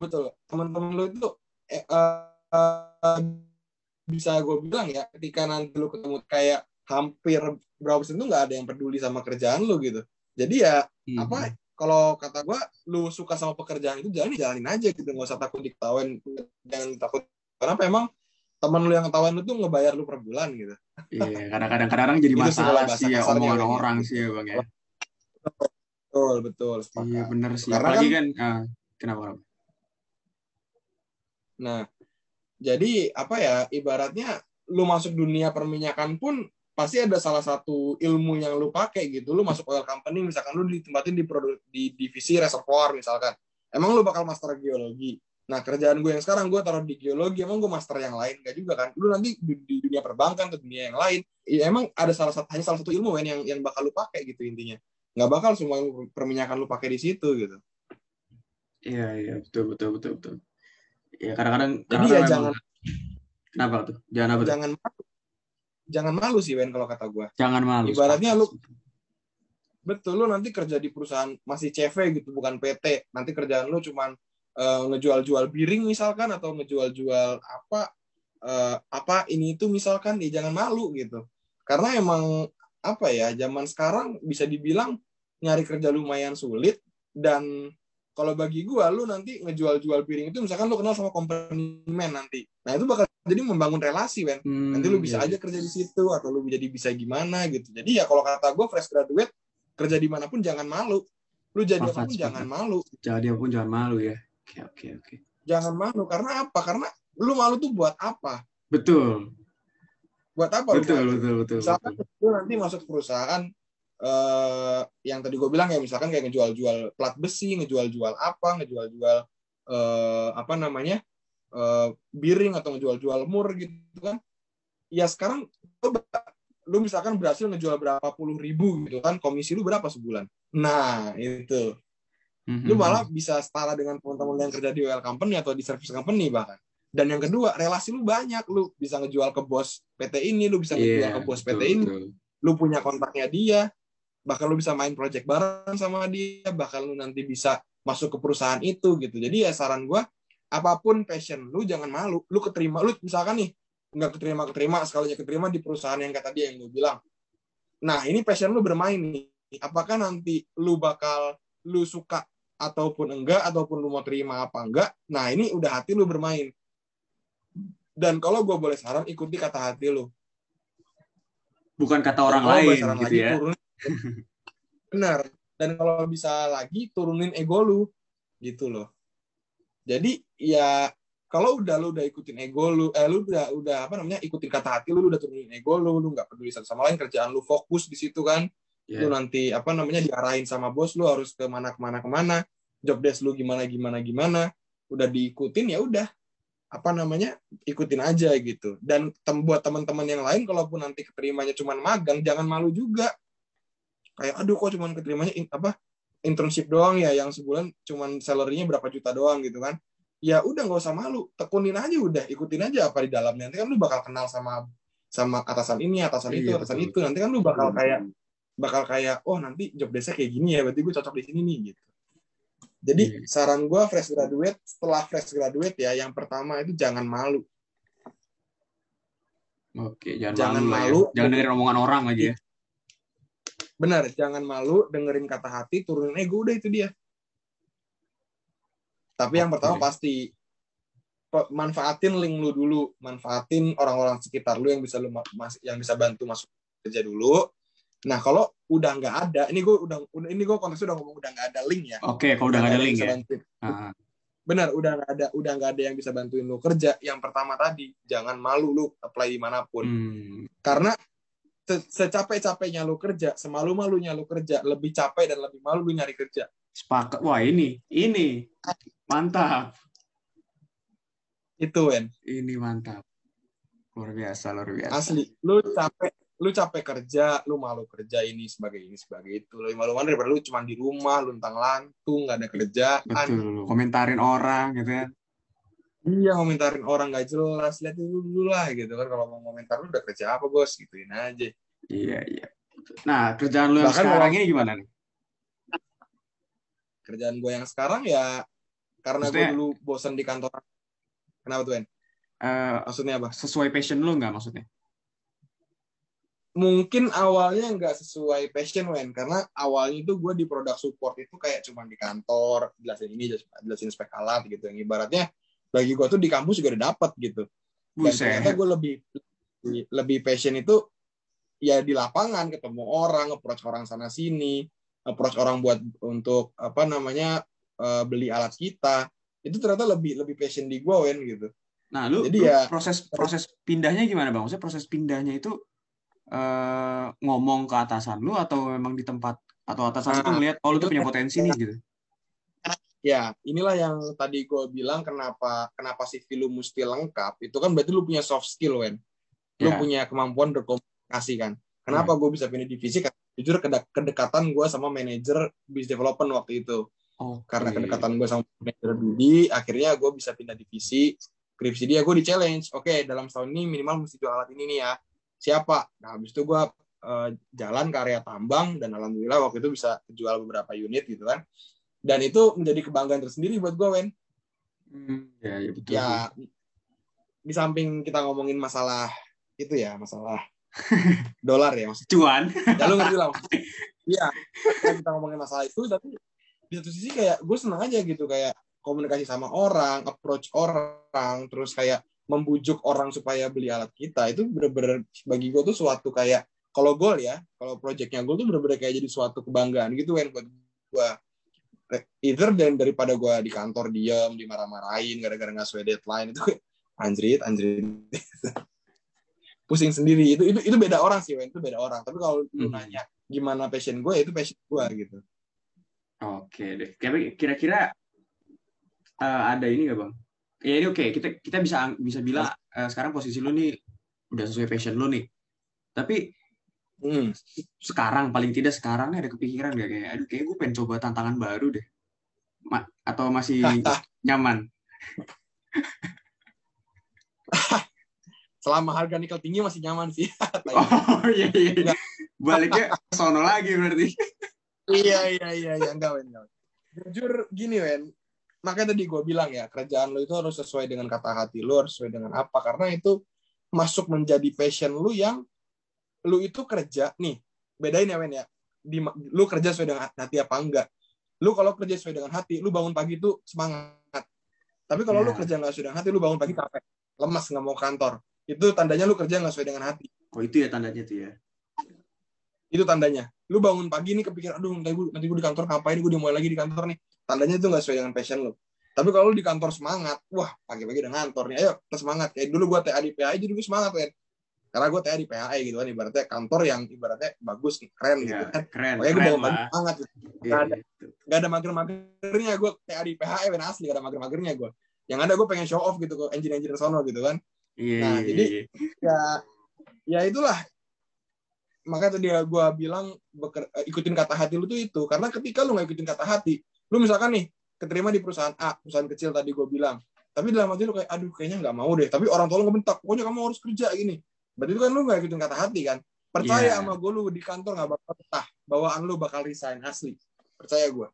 betul teman-teman lu itu eh, eh, bisa gue bilang ya ketika nanti lu ketemu kayak hampir berapa persen tuh nggak ada yang peduli sama kerjaan lu gitu jadi ya Hmm. apa kalau kata gue lu suka sama pekerjaan itu jalan jalanin aja gitu nggak usah takut diketawain jangan takut kenapa emang teman lu yang ketawain lu tuh ngebayar lu per bulan gitu Iya, kadang-kadang kadang jadi masalah sih ya omongan Bang, ya. orang sih ya bang ya. betul betul sepakat. Iya bener sih. Karena Apalagi kan, ah, kenapa? kenapa? Nah, jadi apa ya ibaratnya lu masuk dunia perminyakan pun pasti ada salah satu ilmu yang lu pakai gitu. Lu masuk oil company misalkan lu ditempatin di produk di divisi reservoir misalkan. Emang lu bakal master geologi. Nah, kerjaan gue yang sekarang gue taruh di geologi, emang gue master yang lain gak juga kan? Lu nanti di, di dunia perbankan atau dunia yang lain, ya emang ada salah satu hanya salah satu ilmu kan yang yang bakal lu pakai gitu intinya. Nggak bakal semua perminyakan lu pakai di situ gitu. Iya iya betul betul betul betul. Ya kadang-kadang. Jadi kadang-kadang ya emang- jangan Kenapa tuh? Jangan apa tuh? jangan malu. Jangan malu sih Wen kalau kata gue. Jangan malu. Ibaratnya lu-. Betul, lu nanti kerja di perusahaan masih CV gitu, bukan PT. Nanti kerjaan lu cuman eh, ngejual-jual biring misalkan atau ngejual-jual apa eh, apa ini itu misalkan, ya jangan malu gitu. Karena emang apa ya, zaman sekarang bisa dibilang nyari kerja lumayan sulit dan kalau bagi gua lu nanti ngejual-jual piring itu misalkan lu kenal sama company man nanti. Nah, itu bakal jadi membangun relasi, Wen. Hmm, Nanti lu bisa iya, aja kerja di situ atau lu jadi bisa gimana gitu. Jadi ya kalau kata gue fresh graduate kerja di mana pun jangan malu. Lu jadi apa pun sepakat. jangan malu. Jadi apa pun jangan malu ya. Oke oke oke. Jangan malu karena apa? Karena lu malu tuh buat apa? Betul Buat apa lu betul malu? betul betul. Misalkan betul. lu nanti masuk perusahaan eh yang tadi gue bilang ya misalkan kayak ngejual-jual plat besi, ngejual-jual apa, ngejual-jual eh apa namanya? eh biring atau ngejual-jual mur gitu kan. Ya sekarang lu, lu misalkan berhasil ngejual berapa puluh ribu gitu kan, komisi lu berapa sebulan? Nah, itu. Mhm. Lu malah bisa setara dengan teman-teman yang kerja di oil company atau di service company bahkan. Dan yang kedua, relasi lu banyak. Lu bisa ngejual ke bos PT ini, lu bisa ngejual Iya, ke bos betul, PT ini, betul. lu punya kontaknya dia, bahkan lu bisa main project bareng sama dia, bahkan lu nanti bisa masuk ke perusahaan itu gitu. Jadi ya saran gua, apa pun passion lu jangan malu. Lu keterima, lu misalkan nih nggak keterima keterima sekalinya keterima di perusahaan yang kata dia yang gue bilang. Nah ini passion lu bermain nih. Apakah nanti lu bakal lu suka ataupun enggak ataupun lu mau terima apa enggak? Nah ini udah hati lu bermain. Dan kalau gue boleh saran ikuti kata hati lu. Bukan kata orang Kalau lain gitu lagi, ya. turunin- Benar. Dan kalau bisa lagi turunin ego lu. Gitu loh. Jadi ya kalau udah lu udah ikutin ego lu eh lu udah udah apa namanya ikutin kata hati lu, lu udah turunin ego lu lu nggak peduli satu sama lain kerjaan lu fokus di situ kan. Iya. lu nanti apa namanya diarahin sama bos lu harus ke mana ke mana ke mana. Job desk lu gimana gimana gimana. Udah diikutin ya udah. Apa namanya ikutin aja gitu. Dan tem buat teman-teman yang lain kalaupun nanti keterimanya cuma magang jangan malu juga kayak aduh kok cuma keterimanya in- apa internship doang ya yang sebulan cuman salary-nya berapa juta doang gitu kan ya udah nggak usah malu tekunin aja udah ikutin aja apa di dalamnya nanti kan lu bakal kenal sama sama atasan ini atasan itu Iya, atasan betul. itu nanti kan lu bakal kayak bakal kayak oh nanti job desk kayak gini ya berarti gue cocok di sini nih gitu jadi Iya. saran gue fresh graduate setelah fresh graduate ya yang pertama itu jangan malu Oke, jangan, Jangan malu, ya. malu. Jangan dengerin omongan orang lagi ya. Benar jangan malu dengerin kata hati turunin ego udah itu dia. Tapi yang pertama pasti manfaatin link lu dulu manfaatin orang-orang sekitar lu yang bisa lu mas- yang bisa bantu masuk kerja dulu. Nah kalau udah nggak ada ini gue udah ini gue konteksnya udah ngomong udah nggak ada link ya. Oke, kalau udah nggak ada link ya. benar udah nggak ada udah nggak ada yang bisa bantuin lu kerja yang pertama tadi jangan malu lu apply di mana pun. Hmm, karena secapek-capeknya lu kerja semalu-malunya lu kerja lebih capek dan lebih malu lu nyari kerja sepakat. Wah ini, ini mantap. itu Wen Ini mantap. Luar biasa, luar biasa. asli lu capek lu capek kerja lu malu kerja ini sebagai ini sebagai itu lebih malu-malu daripada lu cuma di rumah luntang lantung nggak ada kerjaan Betul. Komentarin orang gitu kan. Iya ngomentarin orang nggak jelas lihat dulu dulu lah gitu kan. Kalau mau komentar lu udah kerja apa bos? Gituin aja. Iya, iya. Nah, kerjaan lu yang Bahkan sekarang ini gimana nih? kerjaan gue yang sekarang ya karena gue dulu bosan di kantor. Kenapa tuh Wen? Eh, maksudnya apa? sesuai passion lu nggak maksudnya? mungkin awalnya nggak sesuai passion Wen. Karena awalnya itu gue di produk support itu kayak cuma di kantor jelasin ini jelasin spek alat gitu. Yang ibaratnya bagi gue tuh di kampus juga udah dapet gitu dan ternyata gue lebih lebih passion itu ya di lapangan ketemu orang approach orang sana sini approach orang buat untuk apa namanya eh, beli alat kita itu ternyata lebih lebih passion di gue Wen gitu Nah, lu, Jadi lu ya- proses proses pindahnya gimana, Bang? Maksudnya proses pindahnya itu eh, ngomong ke atasan lu atau memang di tempat atau atasan itu Nah, ngelihat oh lu tuh itu- punya potensi nih gitu. Ya, inilah yang tadi gue bilang kenapa kenapa CV lu mesti lengkap. Itu kan berarti lu punya soft skill, Wen. Lu Ya. punya kemampuan berkomunikasi kan. Kenapa gue bisa pindah divisi? Karena jujur kedekatan gue sama manajer business development waktu itu. Oh, Karena kedekatan gue sama manajer BD, akhirnya gue bisa pindah divisi. Skripsi dia gue di challenge. Oke, dalam setahun ini minimal mesti jual alat ini nih ya. Siapa? Nah, habis itu gue eh, jalan ke area tambang dan alhamdulillah waktu itu bisa jual beberapa unit gitu kan. Dan itu menjadi kebanggaan tersendiri buat gue, Wen. Hmm, ya, ya betul. ya di samping kita ngomongin masalah itu ya masalah dolar ya maksudnya Cuan. ya lu ngerti lah iya kita ngomongin masalah itu tapi di satu sisi kayak gue senang aja gitu kayak komunikasi sama orang approach orang terus kayak membujuk orang supaya beli alat kita itu bener-bener bagi gue tuh suatu kayak kalau goal ya kalau projectnya goal tuh bener-bener kayak jadi suatu kebanggaan gitu kan buat gue either dan daripada gue di kantor diem dimarah-marahin gara-gara nggak sesuai deadline itu anjrit anjrit pusing sendiri itu itu itu beda orang sih Wen itu beda orang tapi kalau lu Hmm. nanya gimana passion gue itu passion gue gitu Oke deh. Kira- Kira-kira eh, ada ini nggak bang? Ya ini oke. Kita kita bisa bisa bilang eh, sekarang posisi lu nih udah sesuai passion lu nih. Tapi hmm. sekarang paling tidak sekarang ada kepikiran gak kayak, aduh kayak gue pengen coba tantangan baru deh. Ma- atau masih nyaman? selama harga nikel tinggi masih nyaman sih Oh iya iya. Baliknya sono lagi berarti. iya iya iya iya enggak Wen jujur gini Wen makanya tadi gue bilang ya kerjaan lo itu harus sesuai dengan kata hati lo harus sesuai dengan apa karena itu masuk menjadi passion lu yang lu itu kerja nih bedain ya Wen ya. Di lu kerja sesuai dengan hati apa enggak? Lu kalau kerja sesuai dengan hati lu bangun pagi itu semangat. Tapi kalau lu Ya. kerja nggak sesuai dengan hati lu bangun pagi capek. Lemas nggak mau kantor. Itu tandanya lu kerja nggak sesuai dengan hati. Oh itu ya tandanya tuh ya. itu tandanya. Lu bangun pagi nih kepikiran aduh nanti gue nanti gue di kantor ngapain gue dimulai lagi di kantor nih. Tandanya itu nggak sesuai dengan passion lu. Tapi kalau lu di kantor semangat, wah pagi-pagi udah ngantor nih, ayo semangat. Kayak dulu gue TA di PAI, jadi gue semangat kan. Karena gue TA di PAI gitu kan, ibaratnya kantor yang ibaratnya bagus, keren gitu Ya, kan. keren, Pokoknya gue keren bawa semangat gitu. Iya, Gak ada, gitu. gak ada mager-magernya gue TA di PAI, ben asli gak ada mager-magernya gue. Yang ada gue pengen show off gitu ke engineer-engineer sono gitu kan. Iya, Nah, iya, jadi- iya. Ya, ya itulah. Makanya tadi gue bilang beker- eh, ikutin kata hati lu tuh itu. Karena ketika lu gak ikutin kata hati, lu misalkan nih, keterima di perusahaan A, perusahaan kecil tadi gue bilang. Tapi dalam hati lu kayak, aduh kayaknya nggak mau deh. Tapi orang tua lu ngebentak, pokoknya kamu harus kerja gini. Berarti itu kan lu gak ikutin kata hati kan. Percaya Iya. sama gue lu di kantor gak bakal betah. Bawaan lu bakal resign asli. Percaya gue.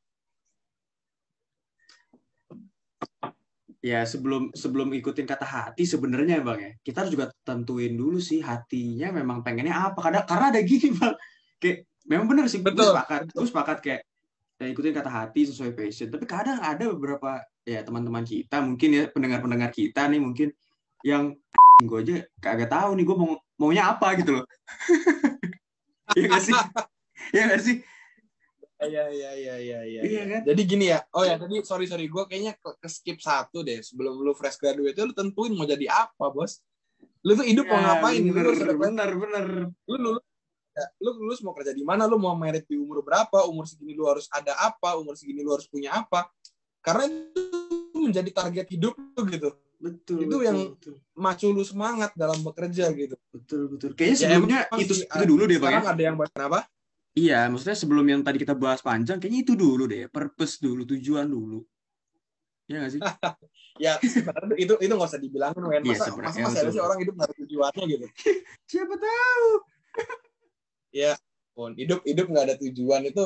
Ya sebelum sebelum ikutin kata hati sebenarnya bang ya kita harus juga tentuin dulu sih hatinya memang pengennya apa kadang karena ada gini bang kayak memang bener sih gue Betul, sepakat gue sepakat kayak ya, ikutin kata hati sesuai passion tapi kadang ada beberapa ya teman-teman kita mungkin ya pendengar-pendengar kita nih mungkin yang gue aja kagak tahu nih gue mau maunya apa gitu loh ya nggak sih ya nggak sih Iya, iya, iya, iya, iya. Iya kan? Jadi gini ya, oh ya tadi sorry sorry gue kayaknya ke, ke skip satu deh sebelum lu fresh graduate lu tentuin mau jadi apa bos. Lu tuh hidup mau Ya, ngapain? Lu, bener ada plan. bener bener lu lulus, ya, lu lulus mau kerja di mana? Lu mau merit di umur berapa? Umur segini lu harus ada apa? Umur segini lu harus punya apa? Karena itu menjadi target hidup lu gitu. Betul Itu betul, yang betul. Macu lu semangat dalam bekerja gitu. betul betul kayaknya Ya, sebelumnya itu sih, itu dulu deh bang ya ada yang bahkan apa? Iya, maksudnya sebelum yang tadi kita bahas panjang, kayaknya itu dulu deh, purpose dulu, tujuan dulu. Iya nggak sih? Ya itu itu nggak usah dibilangin men. Iya, Masa, sebenarnya, masa ya, masih ada sih orang hidup nggak ada tujuannya gitu. Siapa tahu? ya pun hidup hidup nggak ada tujuan itu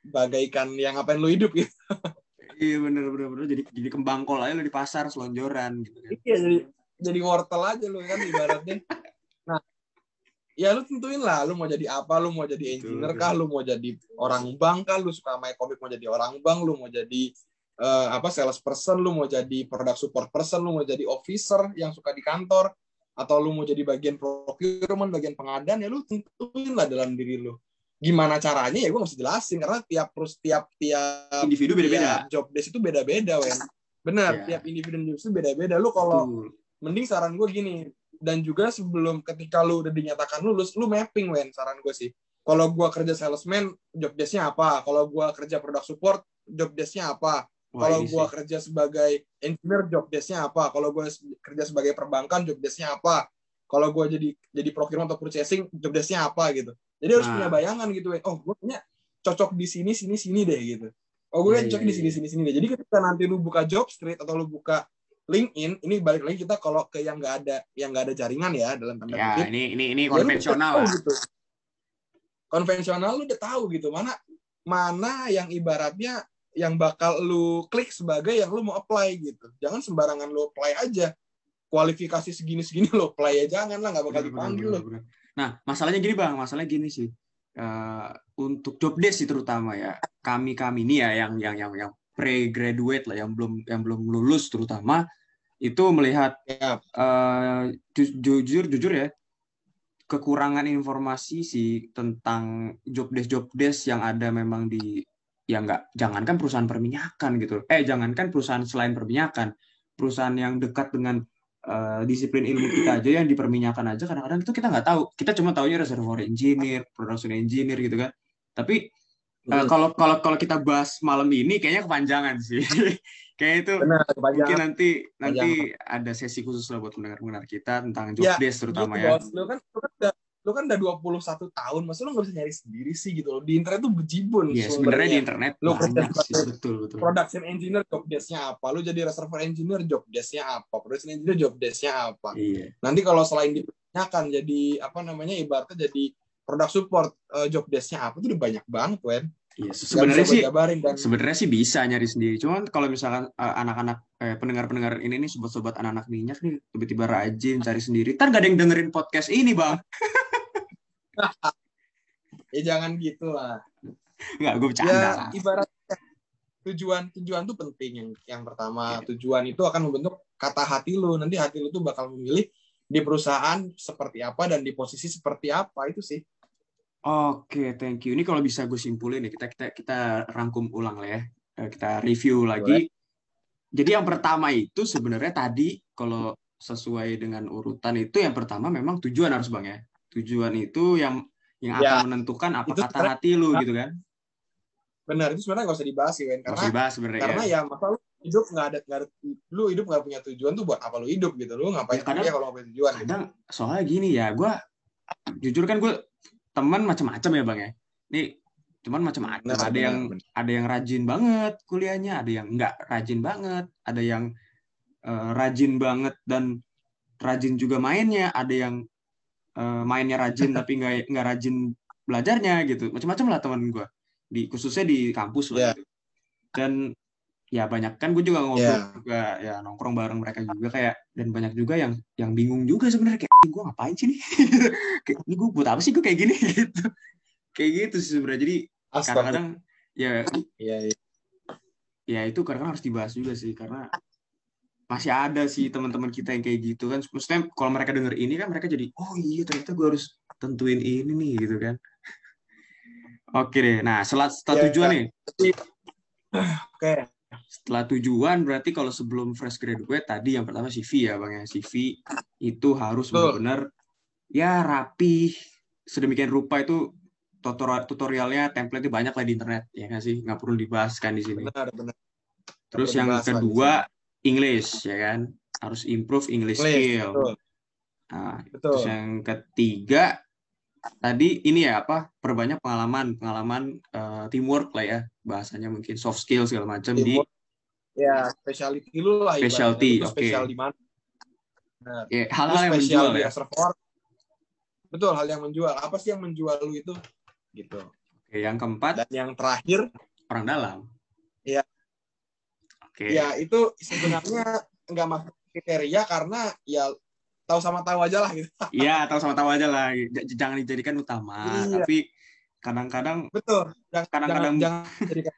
bagaikan yang ngapain lu hidup gitu Iya bener bener bener. Jadi jadi kembang kol aja lo di pasar selonjoran gitu kan. iya jadi jadi wortel aja lu kan ibaratnya nah ya lu tentuin lah lu mau jadi apa lu mau jadi engineer kah lu mau jadi orang bank kah lu suka main komik mau jadi orang bank lu mau jadi eh, apa sales person lu mau jadi product support person lu mau jadi officer yang suka di kantor atau lu mau jadi bagian procurement bagian pengadaan ya lu tentuin lah dalam diri lu gimana caranya ya gue mesti jelasin karena tiap terus tiap tiap Individu beda-beda. tiap job desk itu beda-beda wen. Benar Iya. tiap individu job desk itu beda-beda. Lu kalau mending saran gue gini dan juga sebelum ketika lu udah dinyatakan lulus lu mapping wen saran gue sih. Kalau gue kerja salesman job desknya apa? Kalau gue kerja product support job desknya apa? Kalau gue kerja sebagai engineer job desknya apa? Kalau gue kerja sebagai perbankan job desknya apa? Kalau gue jadi jadi procurement atau purchasing job desknya apa gitu jadi harus Nah. punya bayangan gitu oh gue punya cocok di sini sini sini deh gitu oh gue Iya, cocok iya, di sini iya. sini sini deh jadi ketika nanti lu buka job street atau lu buka LinkedIn ini balik lagi kita kalau ke yang nggak ada yang nggak ada jaringan ya dalam tanda Ya kutip ini ini ini ya konvensional lah. gitu. konvensional lu udah tahu gitu mana mana yang ibaratnya yang bakal lu klik sebagai yang lu mau apply gitu jangan sembarangan lu apply aja kualifikasi segini segini lu apply ya jangan lah nggak bakal Bener, bener, dipanggil bener, lu bener. Nah masalahnya gini bang, masalahnya gini sih. Eh, untuk job desk sih terutama ya. Kami kami ini ya yang yang yang yang pre-graduate lah yang belum yang belum lulus terutama itu melihat eh, ju- jujur jujur ya kekurangan informasi sih tentang job desk job desk yang ada memang di ya nggak jangankan perusahaan perminyakan gitu. Eh jangankan perusahaan selain perminyakan perusahaan yang dekat dengan eh, disiplin ilmu kita aja yang di perminyakan aja kadang-kadang itu kita nggak tahu kita cuma taunya reservoir engineer production engineer gitu kan tapi Hmm. kalau kalau kalau kita bahas malam ini kayaknya kepanjangan sih kayak itu benar mungkin nanti nanti ada sesi khusus lah buat pendengar-pendengar kita tentang job Ya, desk terutama gitu, ya. bos. Lu kan lu kan udah lu kan udah 21 tahun, masa lu nggak bisa nyari sendiri sih gitu loh. Di internet tuh bejibun Iya, sebenarnya di internet Lu kerja betul betul. Production engineer job desk-nya apa? Lu jadi reservoir engineer job desk-nya apa? Production engineer job desk-nya apa? Iya. Nanti kalau selain ditanyakan jadi apa namanya ibaratnya jadi product support eh, job desk-nya apa tuh udah banyak banget, Wen. Iya, Nggak sebenarnya sih dan sebenarnya sih bisa nyari sendiri. Cuman kalau misalkan eh, anak-anak eh, pendengar-pendengar ini nih sobat-sobat anak-anak minyak nih tiba-tiba rajin cari sendiri. Ntar gak ada yang dengerin podcast ini, Bang. ya jangan gitu lah. Nggak, gue bercanda. ya lah. ibaratnya tujuan tujuan tuh penting yang yang pertama tujuan itu akan membentuk kata hati lu nanti hati lu tuh bakal memilih di perusahaan seperti apa dan di posisi seperti apa itu sih Oke, thank you. Ini kalau bisa gue simpulin nih, kita kita kita rangkum ulang lah ya. Eh, Kita review lagi. Jadi yang pertama itu sebenarnya tadi kalau sesuai dengan urutan itu yang pertama memang tujuan harus bang ya. Tujuan itu yang yang akan Ya, menentukan apa itu kata hati lu gitu kan. Benar, itu sebenarnya nggak usah dibahas sih, Wen. Karena dibahas sebenarnya. karena ya. ya masa lu hidup nggak ada, nggak ada lu hidup nggak punya tujuan tuh buat apa lu hidup gitu lu ngapain Ya, kadang- kalau nggak punya tujuan gitu. kadang soalnya gini ya gue jujur kan gue teman macam-macam ya bang ya nih cuman macam-macam ada yang benar. ada yang rajin banget kuliahnya ada yang nggak rajin banget ada yang eh, rajin banget dan rajin juga mainnya ada yang eh, mainnya rajin tapi nggak nggak rajin belajarnya gitu macam-macam lah teman gue di khususnya di kampus lah Ya. gitu. dan ya banyak kan gue juga ngobrol Ya. juga ya nongkrong bareng mereka juga kayak dan banyak juga yang yang bingung juga sebenarnya kayak gue ngapain sih nih kayak ini gue buat apa sih gue kayak gini gitu kayak gitu sih sebenarnya jadi kadang-kadang ya Iya, iya. ya itu kadang harus dibahas juga sih karena masih ada sih teman-teman kita yang kayak gitu kan. Maksudnya kalau mereka denger ini kan mereka jadi oh iya ternyata gue harus tentuin ini nih gitu kan. Oke deh. Nah setelah, setelah Ya, tujuan nih. Oke. setelah tujuan berarti kalau sebelum fresh graduate tadi yang pertama CV ya bang ya. CV itu harus benar-benar ya rapi. Sedemikian rupa itu tutorial tutorialnya template banyak lah di internet ya nggak sih? Nggak perlu dibahas kan di sini. Benar, benar. terus yang kedua English ya kan harus improve English, English, skill betul. Nah, Betul. terus yang ketiga tadi ini ya apa perbanyak pengalaman pengalaman eh, teamwork lah ya bahasanya mungkin soft skill segala macam di. Ya, specialty lu lah. Specialty, oke. spesial di mana? Ya, Lu hal-hal yang menjual ya. Betul, hal yang menjual. Apa sih yang menjual lu itu? Gitu. Oke, yang keempat Dan yang terakhir, orang dalam. Iya. Oke. ya itu sebenarnya nggak masuk kriteria karena ya tahu sama tahu aja lah gitu. Iya, tahu sama tahu aja lah. J- Jangan dijadikan utama, Iya. tapi kadang-kadang Betul. Kadang-kadang- jangan, jangan jadikan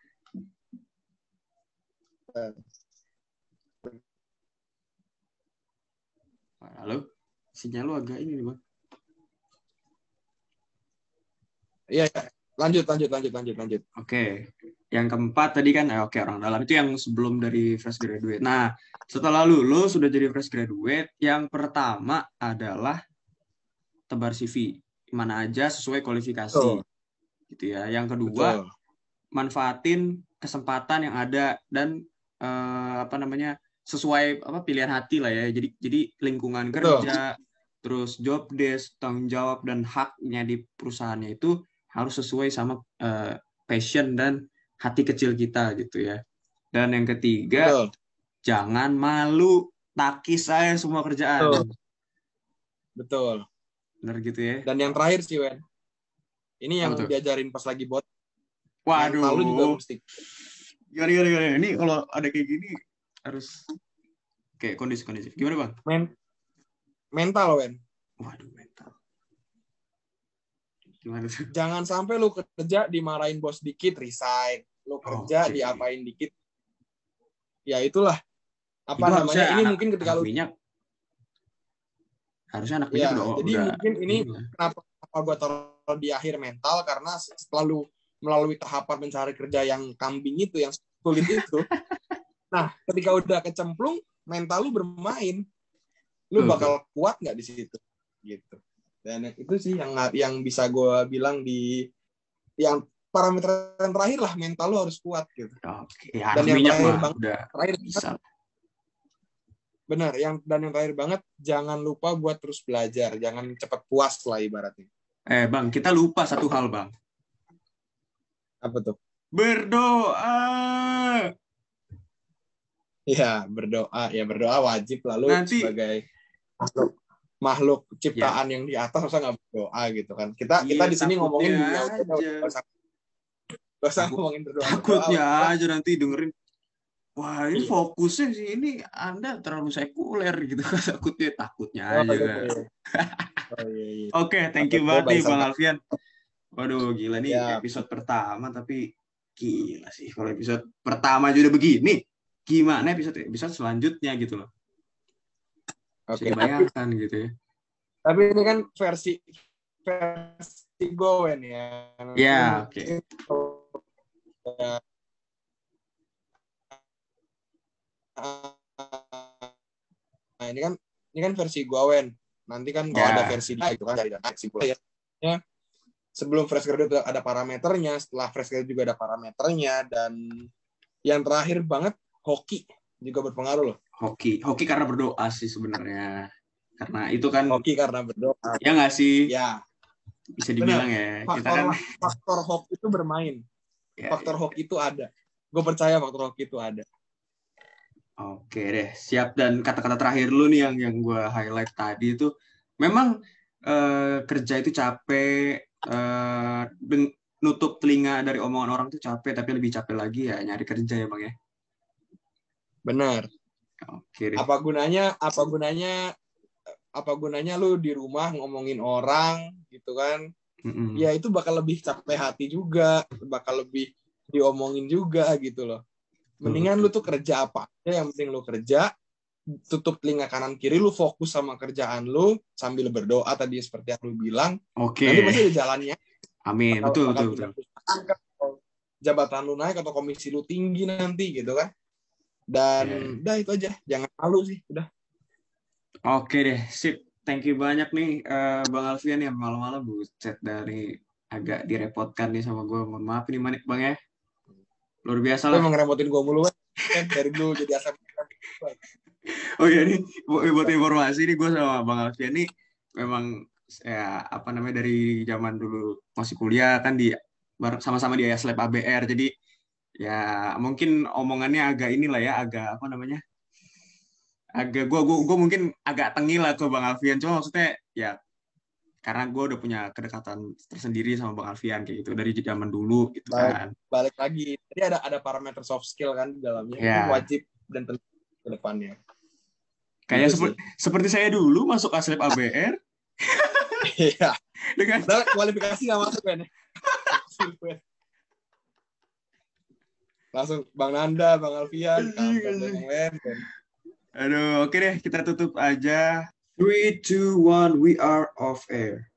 halo, sinyal lu agak ini nih, Bang. Iya, iya. lanjut, lanjut, lanjut, lanjut, lanjut. Oke. Yang keempat tadi kan eh, oke orang dalam itu yang sebelum dari fresh graduate. Nah, setelah lulus sudah jadi fresh graduate, yang pertama adalah tebar CV. Mana aja sesuai kualifikasi. Betul. Gitu ya. Yang kedua, Betul. manfaatin kesempatan yang ada dan eh, apa namanya sesuai apa pilihan hati lah ya jadi jadi lingkungan Betul. kerja terus job desk tanggung jawab dan haknya di perusahaannya itu harus sesuai sama eh, passion dan hati kecil kita gitu ya dan yang ketiga Betul. jangan malu takis saya semua kerjaan Betul. Betul. bener gitu ya Dan yang terakhir sih, Wen. Ini yang tuh? diajarin pas lagi bot. waduh Mental lu juga mesti gimana gimana gimana ini kalau ada kayak gini harus kayak kondisi kondisi gimana bang men mental, Wen. Waduh, mental. Gimana tuh? Jangan sampai lu kerja dimarahin bos dikit, resign. Lu kerja Oke. diapain dikit. Ya itulah. Apa Itu namanya? Ini anak- mungkin ketika lu minyak. Harusnya anak Ya, minyak udah jadi udah- mungkin ini udah. kenapa kenapa gue taruh di akhir mental karena setelah lu melalui tahapan mencari kerja yang kambing itu yang sulit itu nah ketika udah kecemplung mental lu bermain lu bakal kuat nggak di situ gitu dan itu sih yang yang bisa gue bilang di yang parameter yang terakhir lah mental lu harus kuat gitu Oke, ya Dan yang terakhir, mah Bang. udah terakhir bisa. benar yang dan yang terakhir banget jangan lupa buat terus belajar jangan cepat puas lah ibaratnya Eh, Bang, kita lupa satu hal, Bang. apa tuh Berdoa. Ya, berdoa. Ya, berdoa wajib lalu Nanti- sebagai makhluk makhluk ciptaan yang di atas masa nggak berdoa gitu kan. Kita kita Iya, di sini ngomongin aja. Nggak usah ngomongin berdoa. Takutnya aja nanti dengerin. Wah, ini Iya. fokusnya sih ini Anda terlalu sekuler gitu. takutnya takutnya Oh, aja. iya. Oh, iya, iya. Oke, thank you banget nih Bang Alfian. Waduh, gila nih Ya. episode pertama tapi gila sih kalau episode pertama aja udah begini. Gimana episode episode selanjutnya gitu loh. Oke. dibayangkan gitu ya. Tapi ini kan versi versi Gowen ya. Ya, Mungkin oke. ya, nah ini kan ini kan versi gua Wen nanti kan kalau Ya. ada versi dia itu kan. Dari kesimpulan. Ya sebelum fresh graduate ada parameternya setelah fresh graduate juga ada parameternya dan yang terakhir banget hoki juga berpengaruh loh. Hoki, hoki karena berdoa sih sebenarnya. Karena itu kan hoki karena berdoa. Ya nggak sih? Ya. Bisa dibilang ya. Kita faktor kan faktor hoki itu bermain ya, faktor hoki itu ada. Gue percaya faktor hoki itu ada. Oke deh, siap. Dan kata-kata terakhir lu nih yang yang gue highlight tadi itu memang eh, kerja itu capek, eh, nutup telinga dari omongan orang tuh capek, tapi lebih capek lagi ya nyari kerja ya bang ya. benar. Oke deh. apa gunanya apa gunanya apa gunanya lu di rumah ngomongin orang gitu kan Mm-mm. ya itu bakal lebih capek hati juga bakal lebih diomongin juga gitu loh. Mendingan lu tuh kerja apa yang penting lu kerja tutup telinga kanan kiri lu fokus sama kerjaan lu sambil berdoa tadi seperti yang lu bilang. Oke, nanti pasti ada jalannya. Amin, Bakal- betul bakal betul betul. kan, jabatan lu naik atau komisi lu tinggi nanti gitu kan. Dan Iya. udah itu aja. Jangan malu sih udah. Oke deh, sip. Thank you banyak nih eh, Bang Alfian yang malam-malam buset dari agak direpotkan nih sama gue. Mohon maaf nih Manik Bang ya. Luar biasa lu lah. emang ngerepotin gua mulu kan dari dulu jadi asam Oh iya nih bu- buat informasi nih gue sama Bang Alfian nih memang ya apa namanya dari zaman dulu masih kuliah kan di sama-sama di IAS Lab ABR jadi ya mungkin omongannya agak inilah ya agak apa namanya agak gue gua, gua mungkin agak tengil lah ke Bang Alfian. Cuma maksudnya ya karena gue udah punya kedekatan tersendiri sama Bang Alfian kayak gitu. Dari zaman dulu gitu Baik. kan. balik lagi. Jadi ada ada parameter soft skill kan di dalamnya. Ya. itu wajib dan penting ke depannya. Kayak Gitu seperti seperti saya dulu masuk ASLab ABR iya. Dengan kualifikasi nggak masuk kan langsung Bang Nanda, Bang Alfian, Anjing, kampret anjing. yang lain kan. Aduh, oke deh, kita tutup aja. 3, 2, 1, we are off air.